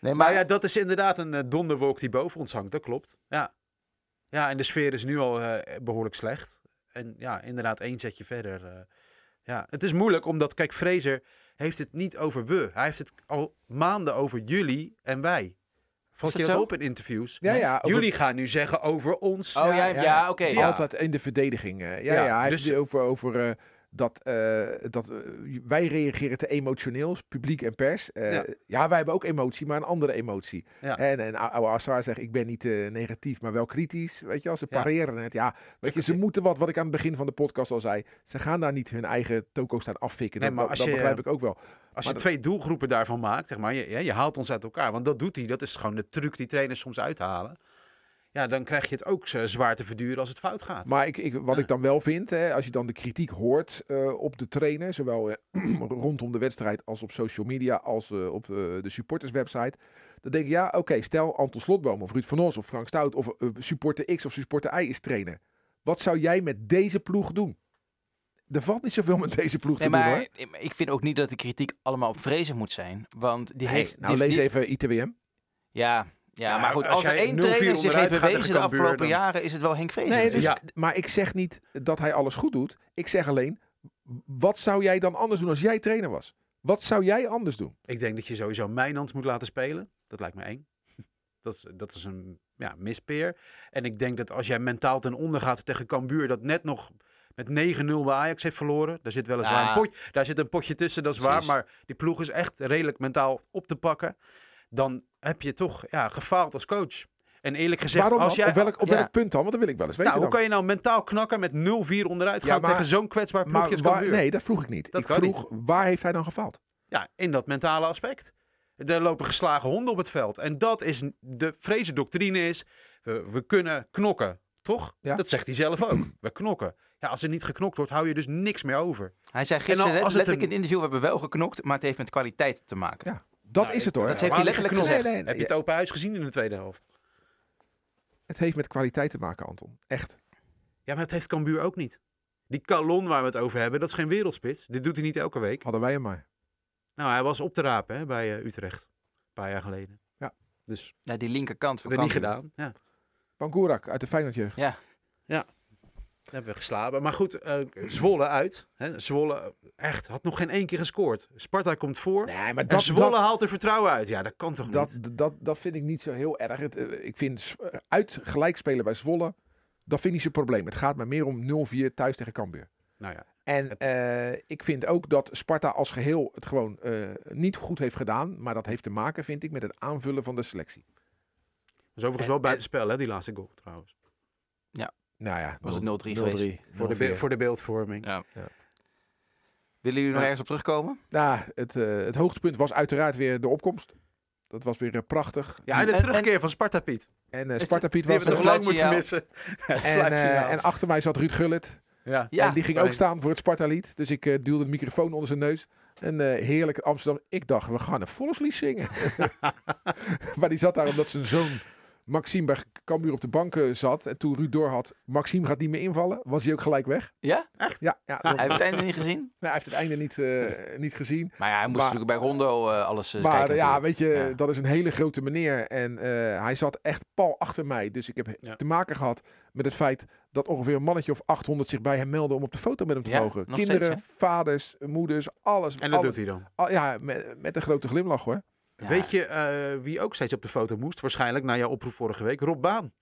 Maar maar ja, dat is inderdaad een donderwolk die boven ons hangt. Dat klopt. Ja. ja, en de sfeer is nu al eh, behoorlijk slecht. En ja, inderdaad, één zetje verder. Ja, het is moeilijk, omdat, kijk, Fraser heeft het niet over we. Hij heeft het al maanden over jullie en wij. Valt je dat zo? op in interviews? Ja, ja. over- Jullie gaan nu zeggen over ons. Oh ja, ja, ja, oké. ja. Altijd in de verdediging. eh. ja, Ja, ja, hij dus- heeft het over, over eh, dat, eh, dat eh, wij reageren te emotioneel, publiek en pers. Eh, Ja. ja. wij hebben ook emotie, maar een andere emotie. Ja. En, en oude Assar zegt, ik ben niet negatief, maar wel kritisch. Weet je, als ze Ja. pareren het. Ja, weet je, ze moeten wat, wat ik aan het begin van de podcast al zei. Ze gaan daar niet hun eigen toko staan afvikken. Nee, dat maar dat, als dat je- begrijp ik ook wel. Als Maar je dat- twee doelgroepen daarvan maakt, zeg maar, je, je haalt ons uit elkaar. Want dat doet hij. Dat is gewoon de truc die trainers soms uithalen. Ja, dan krijg je het ook zwaar te verduren als het fout gaat. Maar ik, ik, wat Ja. ik dan wel vind, hè, als je dan de kritiek hoort eh, op de trainer, zowel eh, rondom de wedstrijd als op social media, als eh, op de supporterswebsite, dan denk ik, ja, oké, stel Anton Slotboom of Ruud van Os of Frank Stout of supporter X of supporter Y is trainer. Wat zou jij met deze ploeg doen? Er valt niet zoveel met deze ploeg Nee, te doen, hoor. ik vind ook niet dat de kritiek allemaal op vrezen moet zijn. Want die heeft... nou, die- lees die- even ITWM. Ja, ja, Ja, maar goed, als als er jij één 0-4 trainer zich heeft bewezen de afgelopen dan- jaren, is het wel Henk Vrezen. Nee, dus, Ja. maar ik zeg niet dat hij alles goed doet. Ik zeg alleen, wat zou jij dan anders doen als jij trainer was? Wat zou jij anders doen? Ik denk dat je sowieso Mijnans moet laten spelen. Dat lijkt me eng. Dat is, dat is een ja, mispeer. En ik denk dat als jij mentaal ten onder gaat tegen Cambuur, dat net nog met 9-0 bij Ajax heeft verloren. Daar zit weliswaar Ja. een, potje, daar zit een potje tussen, dat is waar. Maar die ploeg is echt redelijk mentaal op te pakken. Dan heb je toch ja, gefaald als coach. En eerlijk gezegd, Waarom als jij... op welk, op ja. welk punt dan? Want dat wil ik wel eens weten nou, hoe kan je nou mentaal knakken met 0-4 onderuit Ja, gaan maar- tegen zo'n kwetsbaar ploegje als waar, nee, dat vroeg ik niet. Dat ik vroeg, waar heeft hij dan gefaald? Ja, in dat mentale aspect. Er lopen geslagen honden op het veld. En dat is de vrezen doctrine is, we, we kunnen knokken. Toch? Ja. Dat zegt hij zelf ook. We knokken. Ja, als er niet geknokt wordt, hou je dus niks meer over. Hij zei En gisteren al- net, als het letterlijk een- in het interview, we hebben wel geknokt, maar het heeft met kwaliteit te maken. Ja, dat Nou, is het hoor. dat heeft hij letterlijk gezegd. Nee, nee, Heb je het open huis gezien in de tweede helft? Het heeft met kwaliteit te maken, Anton. Echt. Ja, maar dat heeft Cambuur ook niet. Die Calon waar we het over hebben, dat is geen wereldspits. Dit doet hij niet elke week. Hadden wij hem maar. Nou, hij was op te rapen hè, bij eh, Utrecht. Een paar jaar geleden. Ja. Dus Ja, die linkerkant van we niet Cambuur. gedaan. Ja. Pankurak uit de Feyenoordjeugd. Ja, Dat hebben we geslapen. Maar goed, eh, Zwolle uit. Hè. Zwolle echt had nog geen één keer gescoord. Sparta komt voor. Nee, maar en dat, Zwolle dat, haalt er vertrouwen uit. Ja, dat kan toch dat, niet? dat, dat vind ik niet zo heel erg. Het, eh, ik vind eh, uit gelijk spelen bij Zwolle, dat vind ik zijn probleem. Het gaat maar meer om 0-4 thuis tegen Cambuur. Nou ja, En Het- eh, ik vind ook dat Sparta als geheel het gewoon eh, niet goed heeft gedaan. Maar dat heeft te maken, vind ik, met het aanvullen van de selectie. was overigens wel buitenspel, hè, die laatste goal trouwens. Nou ja, Was het 0-3, 0-3 geweest? Voor de, be- voor de beeldvorming. Ja. Ja. Willen jullie nog Ja. ergens op terugkomen? Nou, het, eh, het hoogtepunt was uiteraard weer de opkomst. Dat was weer eh, prachtig. Ja, en de En- terugkeer van Sparta Piet. En eh, Sparta Piet was toch lang moeten missen. Het En, en achter mij zat Ruud Gullit. ja. Ja, en die ging ook staan voor het Sparta-lied. Dus ik eh, duwde de microfoon onder zijn neus. En eh heerlijk Amsterdam. Ik dacht, we gaan een volkslied zingen. maar die zat daar omdat zijn zoon Maxime bij Cambuur op de bank eh, zat. En toen Ruud door had, Maxime gaat niet meer invallen. Was hij ook gelijk weg. Ja? Ja, ja Hij heeft het einde niet gezien. hij heeft het einde niet, eh, niet gezien. Maar ja, hij moest Maar- natuurlijk bij Rondo eh, alles eh, Maar kijken. ja, natuurlijk. weet je, Ja. dat is een hele grote meneer. En eh, hij zat echt pal achter mij. Dus ik heb Ja. te maken gehad met het feit dat ongeveer een mannetje of 800 zich bij hem melden om op de foto met hem te Ja, mogen. Kinderen, steeds, vaders, moeders, alles. En dat alles- doet hij dan. al- ja, met, met een grote glimlach hoor. Ja. Weet je eh, wie ook steeds op de foto moest? Waarschijnlijk na jouw oproep vorige week. Rob Baan.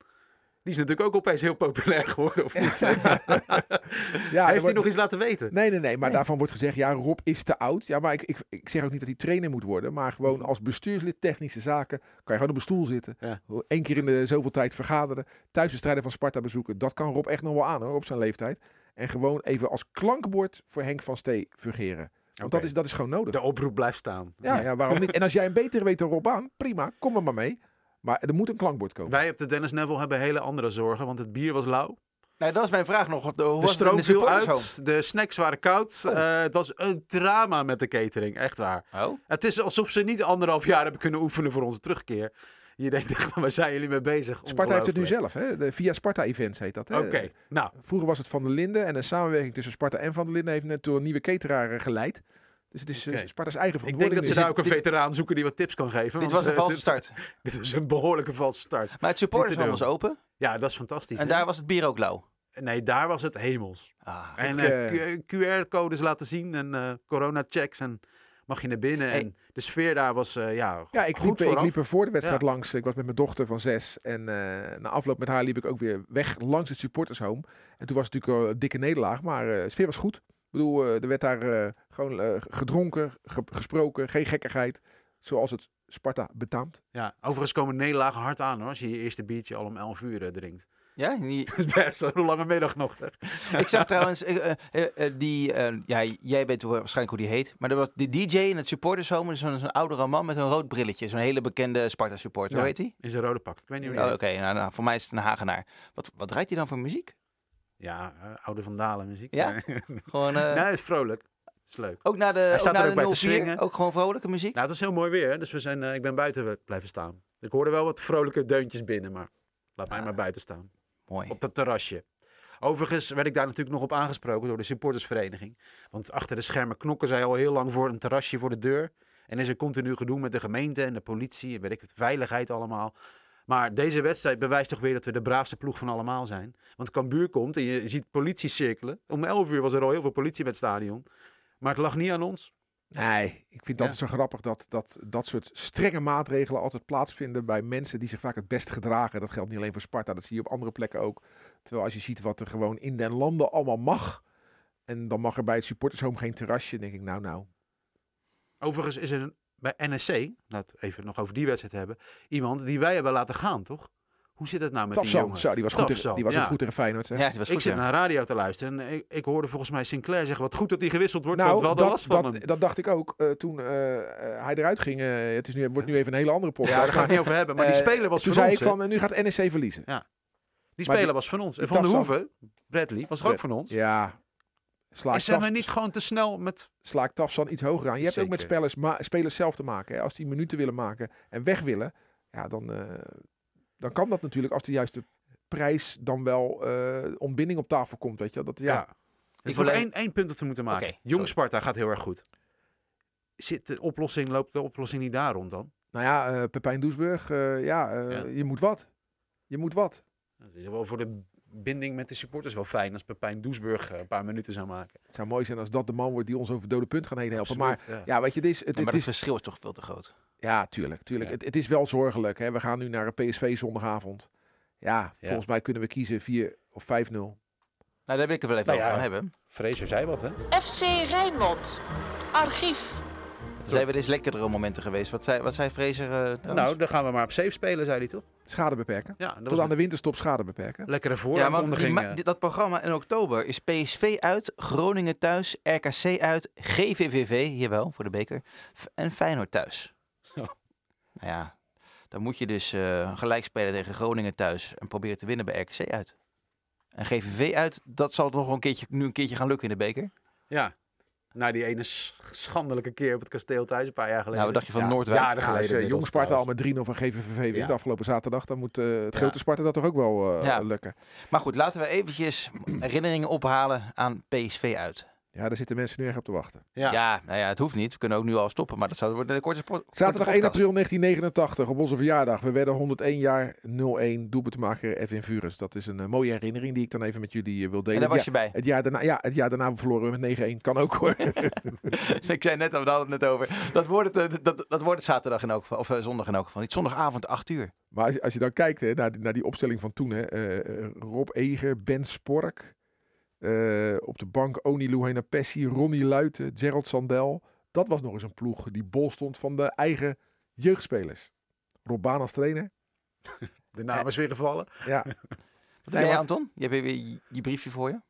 Die is natuurlijk ook opeens heel populair geworden, of niet? Ja, Heeft hij wordt- nog iets laten weten? Nee, nee, nee. Maar daarvan wordt gezegd, ja, Rob is te oud. Ja, maar ik, ik, ik zeg ook niet dat hij trainer moet worden. Maar gewoon als bestuurslid technische zaken kan je gewoon op een stoel zitten. Ja. Eén keer in de zoveel tijd vergaderen. Thuiswedstrijden van Sparta bezoeken. Dat kan Rob echt nog wel aan hoor, op zijn leeftijd. En gewoon even als klankbord voor Henk van Stee fungeren. Want dat, is, dat is gewoon nodig. De oproep blijft staan. Ja, ja, waarom niet? En als jij een betere weet dan Rob aan, prima, kom er maar mee. Maar er moet een klankbord komen. Wij op de Dennis Neville hebben hele andere zorgen, want het bier was lauw. Nou, dat was mijn vraag nog. De, hoe De stroom viel uit, de snacks waren koud. Oh. Eh, het was een drama met de catering, echt waar. Oh, Het is alsof ze niet anderhalf jaar hebben kunnen oefenen voor onze terugkeer. Je denkt echt, van, waar zijn jullie mee bezig? Sparta heeft het nu zelf, hè? De, via Sparta Events heet dat. Hè? Oké, nou, Vroeger was het Van der Linden en een samenwerking tussen Sparta en Van der Linden heeft net door een nieuwe cateraar eh, geleid. Dus het is eh. Sparta's eigen ik denk dat ze daar ook een veteraan zoeken die wat tips kan geven. Dit want, was een eh, valse start. Dit was een behoorlijke valse start. Maar het doen. was open. Ja, dat is fantastisch. En hè? daar was het bier ook lauw. Nee, daar was het hemels. Ah. En QR-codes laten zien en eh corona-checks en mag je naar binnen. Hey. En de sfeer daar was eh, ja, Ja, ik goed liep, ik liep er voor de wedstrijd Ja. langs. Ik was met mijn dochter van zes. En eh, na afloop met haar liep ik ook weer weg langs het supportershome. En toen was het natuurlijk een dikke nederlaag. Maar eh, de sfeer was goed. Ik bedoel, er werd daar gewoon gedronken, ge- gesproken. Geen gekkigheid. Zoals het Sparta betaamt. Ja, overigens komen nederlagen hard aan hoor, als je je eerste biertje al om 11 uur drinkt. Ja, die- Dat is best een lange middag nog. ik zag trouwens, eh, eh, eh, die, ja, jij weet waarschijnlijk hoe die heet. Maar er was die DJ in het supportershome, zo'n zo'n oudere man met een rood brilletje. Zo'n hele bekende Sparta supporter. Ja. Hoe heet die? In zijn rode pak. Ik weet niet hoe Oh, Oké, nou, nou, voor mij is het een Hagenaar. Wat, wat draait hij dan voor muziek? Ja, oude vandalen muziek. Ja? nee, Gewoon, het is vrolijk. Is leuk. ook naar de, ook staat er naar ook bij te 04, swingen. ook gewoon vrolijke muziek? Nou, het was heel mooi weer, dus we zijn, ik ben buiten blijven staan. Ik hoorde wel wat vrolijke deuntjes binnen, maar laat mij Ah. maar buiten staan. Op dat terrasje. Overigens werd ik daar natuurlijk nog op aangesproken door de supportersvereniging. Want achter de schermen knokken zij al heel lang voor een terrasje voor de deur. En is er continu gedoe met de gemeente en de politie en weet ik het, veiligheid allemaal. Maar deze wedstrijd bewijst toch weer dat we de braafste ploeg van allemaal zijn. Want Cambuur komt en je ziet politie cirkelen. Om 11 uur was er al heel veel politie bij het stadion. Maar het lag niet aan ons. Nee, ik vind dat zo grappig dat, dat dat soort strenge maatregelen altijd plaatsvinden bij mensen die zich vaak het best gedragen. Dat geldt niet alleen voor Sparta, dat zie je op andere plekken ook. Terwijl als je ziet wat er gewoon in den landen allemaal mag. En dan mag er bij het supportershome geen terrasje. denk ik, nou nou. Overigens is er bij NSC, laat even nog over die wedstrijd hebben, iemand die wij hebben laten gaan, toch? Hoe zit het nou met die jongen? zo, die was, goed, tegen- Tafsan, die was ja. ook goed Feyenoord. Zeg. Ja, die was Ik goed. zit ja. naar de radio te luisteren en ik, ik hoorde volgens mij Sinclair zeggen wat goed dat hij gewisseld wordt, nou, want dat, last van dat, hem. dat dacht ik ook eh, toen eh, eh, hij eruit ging. het is nu, wordt nu even een hele andere podcast. Ja, daar gaan we het niet over hebben, maar die speler was Toen van zei ons. ik van, nu gaat NEC verliezen. Die maar speler die- was van ons. En die Van der Tafsan- Hoeven, Bradley, was er ook van ons. Ja, sla Is zijn we niet gewoon te snel met... sla ik Tafsan iets hoger aan. Je hebt ook met spelers, spelers zelf te maken. Hè. Als die minuten willen maken en weg willen, ja, dan, eh, dan kan dat natuurlijk als de juiste prijs dan wel eh, ontbinding op tafel komt. Weet je? wel. Dat, ja. Ja. Ik wil één, één punt dat we moeten maken. Jong sorry. Sparta gaat heel erg goed. Zit de oplossing, loopt de oplossing niet daar rond dan? Nou ja, eh Pepijn Doesburg, eh, ja, eh, Ja. je moet wat. Je moet wat. Dat is wel voor de binding met de supporters wel fijn als Pepijn Doesburg eh, een paar minuten zou maken. Het zou mooi zijn als dat de man wordt die ons over dode punt gaat heen helpen. Maar ja. ja, weet je, het is, het, Ja, maar het het is verschil is toch veel te groot. Ja, tuurlijk. tuurlijk. Ja. Het, het is wel zorgelijk. Hè. We gaan nu naar een PSV zondagavond. Ja, volgens mij kunnen we kiezen 4 of 5-0. Nou, daar wil ik het wel even Nou over gaan hebben. Fraser zei wat, hè? FC Rijnmond. Archief. Zijn wel eens lekkerdere momenten geweest. Wat zei, wat zei Fraser eh, trouwens? Nou, dan gaan we maar op safe spelen, zei hij toch? Schade beperken. Ja, dat Tot aan de winterstop schade beperken. lekkere ja, eh. die- dat programma in oktober is PSV uit, Groningen thuis, RKC uit, GVVV, hier wel, voor de beker, en Feyenoord thuis. Zo. Nou ja, dan moet je dus eh, gelijk spelen tegen Groningen thuis en proberen te winnen bij RKC uit. En GVV uit, dat zal nog een keertje, nu een keertje gaan lukken in de beker. Ja, na die ene sch- schandelijke keer op het kasteel thuis een paar jaar geleden. Nou, wat dacht je van Ja, Noordwijk? Jaren Ja, geleden. als Jong Sparta al met 3-0 van GVVV wint afgelopen zaterdag, dan moet eh, het Ja. grote Sparta dat toch ook wel eh, Ja. lukken. Maar goed, laten we eventjes herinneringen ophalen aan PSV uit. Ja, daar zitten mensen nu echt op te wachten. Ja. Ja, nou ja, het hoeft niet. We kunnen ook nu al stoppen, maar dat zou worden een korte sport. Zaterdag korte 1 podcast. april 1989, op onze verjaardag. We werden 101 jaar 0-1 doelpuntmaker Edwin Vures. Dat is een eh, mooie herinnering die ik dan even met jullie eh, wil delen. En daar was Ja, je bij. het jaar daarna, ja, het jaar daarna verloren we met 9-1. Kan ook hoor. ik zei net, we hadden het net over. Dat wordt het, eh, dat, dat wordt het zaterdag in elk geval, of zondag in elk geval. Niet zondagavond 8 uur. Maar als, je- als je dan kijkt hè, naar, die, naar die opstelling van toen. Hè, Rob Eger, Ben Spork. Eh, op de bank Oni Luhena Pessi, Ronnie Luiten, Gerald Sandel. Dat was nog eens een ploeg die bol stond van de eigen jeugdspelers. Rob Baan als trainer. De naam is weer gevallen. Ja, Wat Anton? Je hebt weer je, je briefje voor je.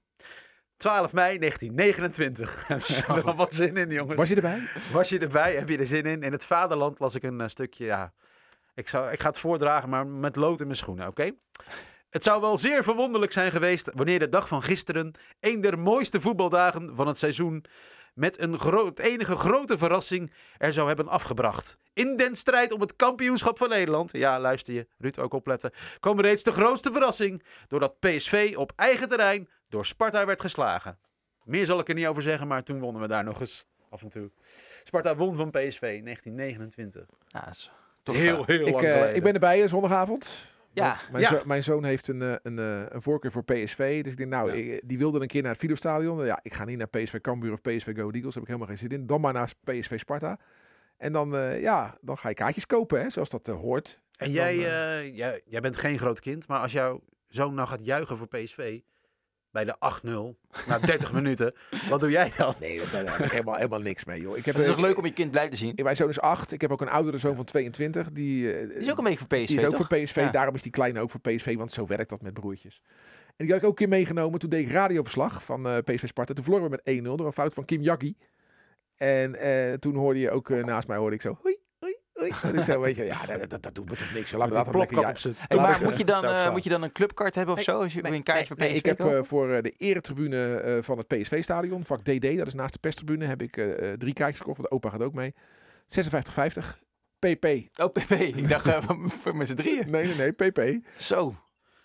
12 mei 1929. Heb je er wat zin in, jongens? was je erbij? Was je erbij? Heb je er zin in? In het vaderland las ik een eh, stukje, ja. Ik, zou, ik ga het voordragen, maar met lood in mijn schoenen, oké? Het zou wel zeer verwonderlijk zijn geweest wanneer de dag van gisteren een der mooiste voetbaldagen van het seizoen met een groot, enige grote verrassing er zou hebben afgebracht. In den strijd om het kampioenschap van Nederland, ja luister je, Ruud ook opletten, kwam reeds de grootste verrassing doordat PSV op eigen terrein door Sparta werd geslagen. Meer zal ik er niet over zeggen, maar toen wonnen we daar nog eens af en toe. Sparta won van PSV in 1929. Ja, is toch heel, eh, heel Ik, lang geleden. ik ben erbij eh, zondagavond. Ja. Mijn, Ja. zo- mijn zoon heeft een, eh, een, eh, een voorkeur voor PSV. Dus ik denk, nou, Ja. ik- die wilde een keer naar het Philipsstadion. Ja, ik ga niet naar PSV Cambuur of PSV Go Eagles. Daar heb ik helemaal geen zin in. Dan maar naar PSV Sparta. En dan, eh, ja, dan ga je kaartjes kopen, hè, zoals dat eh, hoort. En jij, eh, eh, jij, jij bent geen groot kind, maar als jouw zoon nou gaat juichen voor PSV bij de 8-0 na 30 minuten, wat doe jij dan? Nee, daar heb ik helemaal, helemaal niks mee, joh. Ik heb, Het is toch leuk om je kind blij te zien? Mijn zoon is acht. Ik heb ook een oudere zoon van 22. Die, eh, Die is ook een beetje voor PSV, Die is ook toch? voor PSV. Ja. Daarom is die kleine ook voor PSV, want zo werkt dat met broertjes. En die had ik ook een keer meegenomen. Toen deed ik radioverslag van eh, PSV Sparta. Toen verloren we met 1-0 door een fout van Kim Jaggi. En eh, toen hoorde je ook naast mij hoorde ik zo... Hoi, ik zo, weet je, ja, dat, dat, dat doet me toch niks. Lekker... Ja, z'n Hey, Laat maar moet eh, je, dan, eh, moet je dan een clubkaart hebben of Nee, zo? Als je een kaartje voor Nee, PSV ik heb eh, voor eh, de eretribune eh, van het PSV-stadion, vak DD, dat is naast de perstribune, heb ik eh, eh, drie kaartjes gekocht. Want opa gaat ook mee. 56,50. PP. Oh, PP. Ik dacht eh, voor met z'n drieën. Nee, nee, nee, PP. Zo.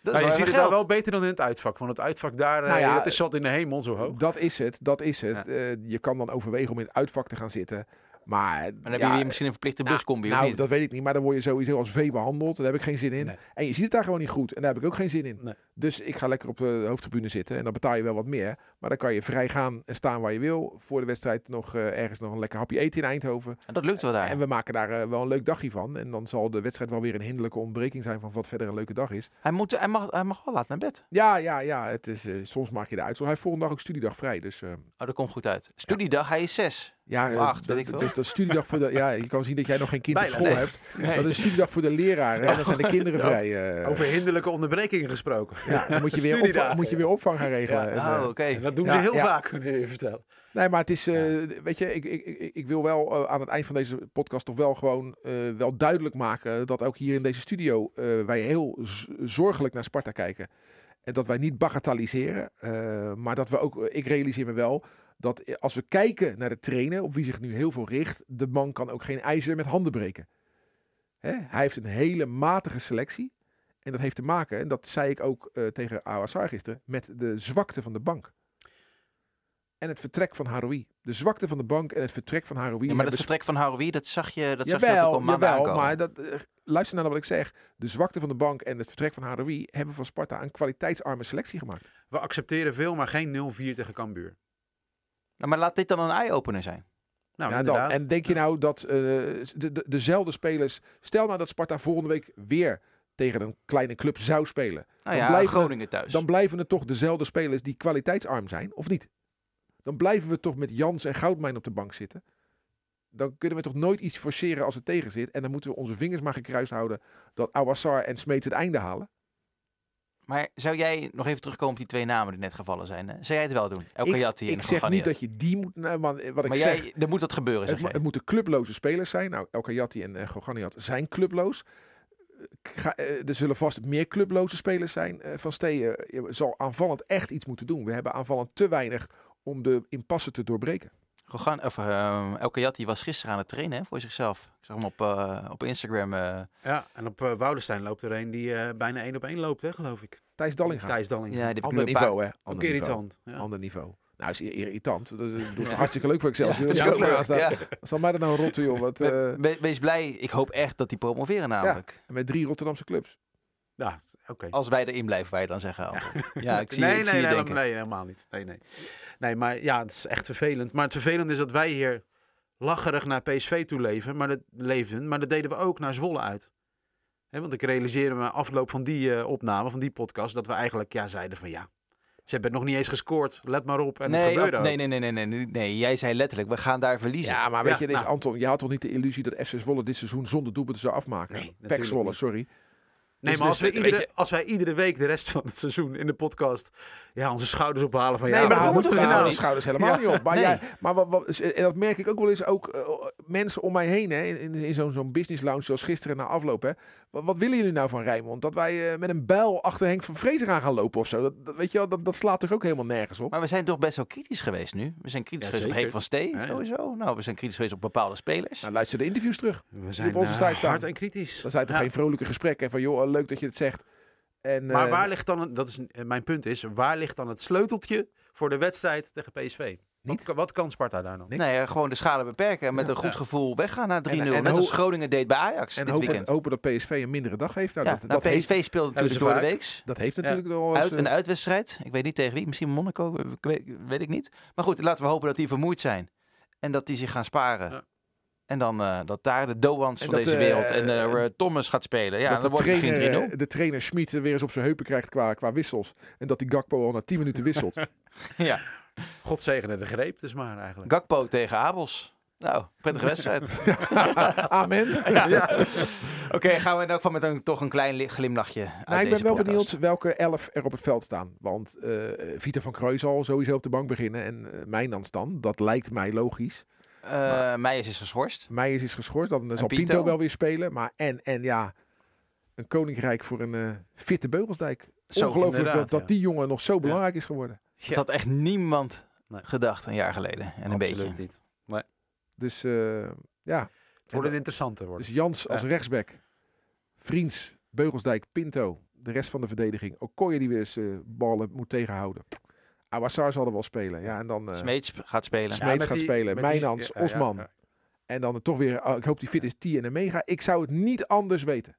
Dat je wel ziet het daar wel beter dan in het uitvak, want het uitvak daar, eh, Nou ja, dat is zat in de hemel zo hoog. Dat is het, dat is het. Ja. Eh, je kan dan overwegen om in het uitvak te gaan zitten. Maar, Maar dan heb je weer misschien een verplichte nou, buscombi, Nou, niet? dat weet ik niet. Maar dan word je sowieso als vee behandeld. Daar heb ik geen zin in. Nee. En je ziet het daar gewoon niet goed. En daar heb ik ook geen zin in. Nee. Dus ik ga lekker op de hoofdtribune zitten. En dan betaal je wel wat meer. Maar dan kan je vrij gaan en staan waar je wil. Voor de wedstrijd nog eh, ergens nog een lekker hapje eten in Eindhoven. En dat lukt wel daar. En we maken daar eh, wel een leuk dagje van. En dan zal de wedstrijd wel weer een hinderlijke ontbreking zijn van wat verder een leuke dag is. Hij, moet, hij, mag, hij mag wel laat naar bed. Ja, ja, ja. Het is, eh, soms maak je de uit. Hij heeft volgende dag ook studiedag vrij. Dus eh, Oh, dat komt goed uit. Studiedag, hij is zes. Ja, Of eh, acht, weet ik veel. Dus dat is studiedag voor de. Ja, je kan zien dat jij nog geen kind op school Nee. hebt. Dat is een studiedag voor de leraren. En dan zijn de kinderen Ja. vrij. eh, Over hinderlijke onderbrekingen gesproken. ja, dan moet je, weer opvang, moet je weer opvang gaan regelen. Ja. En, Oh, eh, oké. Dat doen Ja, ze heel ja. vaak, kun je je vertellen. nee, maar het is. eh, weet je, ik, ik, ik, ik wil wel aan het eind van deze podcast toch wel gewoon eh, wel duidelijk maken. dat ook hier in deze studio. eh, wij heel zorgelijk naar Sparta kijken. En dat wij niet bagatelliseren. eh, maar dat we ook. ik realiseer me wel. Dat als we kijken naar de trainer, op wie zich nu heel veel richt, de man kan ook geen ijzer met handen breken. Hè? Hij heeft een hele matige selectie. En dat heeft te maken, en dat zei ik ook eh, tegen Awassar gisteren, met de zwakte van de bank. En het vertrek van Haroui. De zwakte van de bank en het vertrek van Haroui. Ja, maar dat hebben vertrek van Haroui, dat zag je, dat zag je ook jawel, al maanden jawel, aankomen. maar dat, eh, luister naar wat ik zeg. De zwakte van de bank en het vertrek van Haroui hebben van Sparta een kwaliteitsarme selectie gemaakt. We accepteren veel, maar geen 0-4 tegen Cambuur. Nou, maar laat dit dan een eye-opener zijn. Nou, Ja, dan. En denk je nou dat eh, de, de, dezelfde spelers... Stel nou dat Sparta volgende week weer tegen een kleine club zou spelen. Nou Dan ja, blijven Groningen thuis. Dan blijven het toch dezelfde spelers die kwaliteitsarm zijn, of niet? Dan blijven we toch met Jans en Goudmijn op de bank zitten. Dan kunnen we toch nooit iets forceren als het tegen zit. En dan moeten we onze vingers maar gekruist houden dat Awassar en Smeets het einde halen. Maar zou jij nog even terugkomen op die twee namen die net gevallen zijn? Hè? Zou jij het wel doen? El Kayati en ik zeg niet dat je die moet... Nou, man, wat ik Maar zeg, jij, er moet wat gebeuren, zeg het, het moeten clubloze spelers zijn. Nou, El Kayati en uh, Goganiat zijn clubloos. Ga, eh, er zullen vast meer clubloze spelers zijn. Eh, van Steeën eh, zal aanvallend echt iets moeten doen. We hebben aanvallend te weinig om de impasse te doorbreken. Gogan, of, ehm, El Kayati was gisteren aan het trainen hè, voor zichzelf. Ik zag hem op, eh, op Instagram. eh, Ja, en op uh, Woudenstein loopt er een die uh, bijna één op één loopt, hè, geloof ik. Thijs Dallinga. Thijs Dallinga. ja, die Ander niveau, hè? Ook Ander niveau. irritant. Ja. Ander niveau. Nou, is irritant. Dat Ja. hartstikke leuk voor ikzelf. Ja, Dat is. Ja. Zal mij er nou rotten, joh? Wat, We- eh, we- wees blij. Ik hoop echt dat die promoveren namelijk. met drie Rotterdamse clubs. Ja, oké. Als wij erin blijven, wij dan zeggen. Anton. Ja, ik zie, nee, ik nee, zie je nee, denken. nee, helemaal niet. Nee, nee. nee, maar ja, het is echt vervelend. Maar het vervelende is dat wij hier lacherig naar PSV toe leven, maar dat, leefden, maar dat deden we ook naar Zwolle uit. Hè, want ik realiseerde me afloop van die eh, opname, van die podcast, dat we eigenlijk ja, zeiden van ja, ze hebben het nog niet eens gescoord, let maar op. En het Nee, gebeurde ook- ook. nee, nee, nee, nee, nee, nee, nee. Jij zei letterlijk, we gaan daar verliezen. Ja, maar weet Ja, je, dit is, nou. Anton, je had toch niet de illusie dat FC Zwolle dit seizoen zonder doelpunten zou afmaken? Nee, Pek Zwolle, niet. sorry. Nee, Dus- maar als, dus, we weet iedere, je- als wij iedere week de rest van het seizoen in de podcast ja, onze schouders ophalen van ja, Nee, maar dat dat moeten we we nou de niet. schouders helemaal niet op. Maar, Nee. jij, maar wat, wat- en dat merk ik ook wel eens ook eh, mensen om mij heen, hè, in, in, in zo'n zo'n business lounge zoals gisteren na afloop. Hè. Wat, wat willen jullie nou van Rijnmond? Dat wij eh, met een bijl achter Henk van Vrezer aan gaan lopen of zo? Dat, dat, weet je wel, dat, dat slaat toch ook helemaal nergens op? Maar we zijn toch best wel kritisch geweest nu. We zijn kritisch Ja, geweest op. Henk van Stee, Ja, ja. sowieso. Nou, we zijn kritisch geweest op bepaalde spelers. Nou, luister de interviews terug. we zijn op onze eh, staan. hard en kritisch. Dat zijn toch Ja. geen vrolijke gesprekken van joh, leuk dat je het zegt. En, Maar eh, waar ligt dan, dat is mijn punt is, waar ligt dan het sleuteltje voor de wedstrijd tegen PSV? Wat, Niet. kan- wat kan Sparta daar nog? Niks. Nee, eh, gewoon de schade beperken en met een goed Ja. gevoel weggaan naar 3-0. en Net als Groningen deed bij Ajax en dit hopen, weekend. hopen dat PSV een mindere dag heeft. Nou, ja, dat, nou, dat, PSV heeft, speelt natuurlijk door de weeks. dat heeft natuurlijk wel eens, Uit, eh, een uitwedstrijd. Ik weet niet tegen wie. Misschien Monaco. ik Weet, weet ik niet. Maar goed, laten we hopen dat die vermoeid zijn. En dat die zich gaan sparen. Ja. En dan eh, dat daar de Doans van dat, deze eh, wereld en eh, Thomas gaat spelen. Ja, dat dan wordt het misschien 3-0. trainer, eh, de trainer Schmid weer eens op zijn heupen krijgt qua, qua wissels. En dat die Gakpo al na 10 minuten wisselt. ja. God zegene de greep dus maar eigenlijk. Gakpo tegen Abels. Nou, prettige wedstrijd. Amen. Oké, gaan we in elk geval met een, toch een klein li- glimlachje uit Nou, ik ben wel podcast. benieuwd welke elf er op het veld staan. Want eh Vita van Krooi zal sowieso op de bank beginnen. En uh, Mijnans dan. Dat lijkt mij logisch. Uh, Meijers is geschorst. Meijers is geschorst. Dan zal Pinto? Pinto? wel weer spelen. Maar en, en ja, een koninkrijk voor een uh, fitte Beugelsdijk. Zo, Ongelooflijk dat, dat ja. die jongen nog zo belangrijk is geworden. Dat had echt niemand Nee. gedacht een jaar geleden. En een Absoluut beetje. niet. Dus uh, ja. Het wordt een interessante worden. Dus Jans als Ja. rechtsback. Vriends, Beugelsdijk, Pinto. De rest van de verdediging. Okoye die weer eens uh, ballen moet tegenhouden. Awassar zal er wel spelen. Ja, en dan... Uh, Smeets gaat spelen. Smeets met gaat die- spelen. die- Mijnans, Osman. ja. En dan toch weer... oh, ik hoop die fit is T en Mega. Ik zou het niet anders weten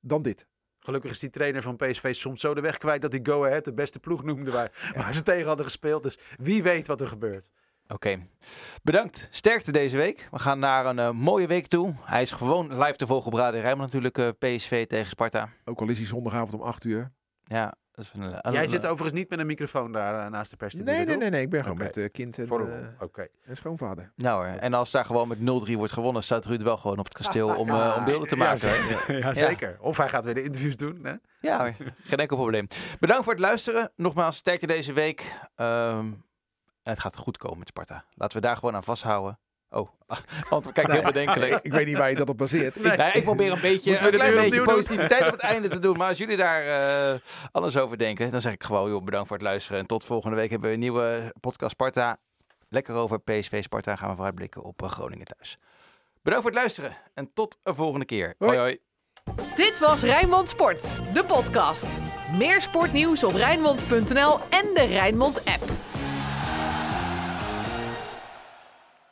dan dit. Gelukkig is die trainer van PSV soms zo de weg kwijt dat hij Go Ahead de beste ploeg noemde waar, waar ze tegen hadden gespeeld. Dus wie weet wat er gebeurt. Oké. Bedankt. Sterkte deze week. We gaan naar een uh, mooie week toe. Hij is gewoon live te volgen op Radio Rijnmond natuurlijk. Uh, PSV tegen Sparta. Ook al is hij zondagavond om 8 uur. Ja. Dat is een, een, Jij een, zit overigens niet met een microfoon daar uh, naast de pers. Nee, nee, nee, nee. Ik ben gewoon met uh, kind en, uh. Oké. en schoonvader. Nou hoor. En als daar gewoon met 0-3 wordt gewonnen, staat Ruud wel gewoon op het kasteel om, uh, om beelden te maken. Ja, ja, zeker. Of hij gaat weer de interviews doen. Hè? Ja hoor. Geen enkel probleem. Bedankt voor het luisteren. Nogmaals, sterkte deze week. Um, en het gaat goed komen met Sparta. Laten we daar gewoon aan vasthouden. Oh, antwoord kijk heel bedenkelijk. ik, ik, weet niet waar je dat op baseert. Nee. Nee, ik probeer een beetje, we een klein beetje doen? positiviteit op het einde te doen. Maar als jullie daar uh, anders over denken, dan zeg ik gewoon, joh, bedankt voor het luisteren. En tot volgende week hebben we een nieuwe podcast Sparta. Lekker over PSV Sparta gaan we vooruitblikken op uh, Groningen thuis. Bedankt voor het luisteren en tot een volgende keer. Hoi hoi. Dit was Rijnmond Sport, de podcast. Meer sportnieuws op Rijnmond.nl en de Rijnmond app.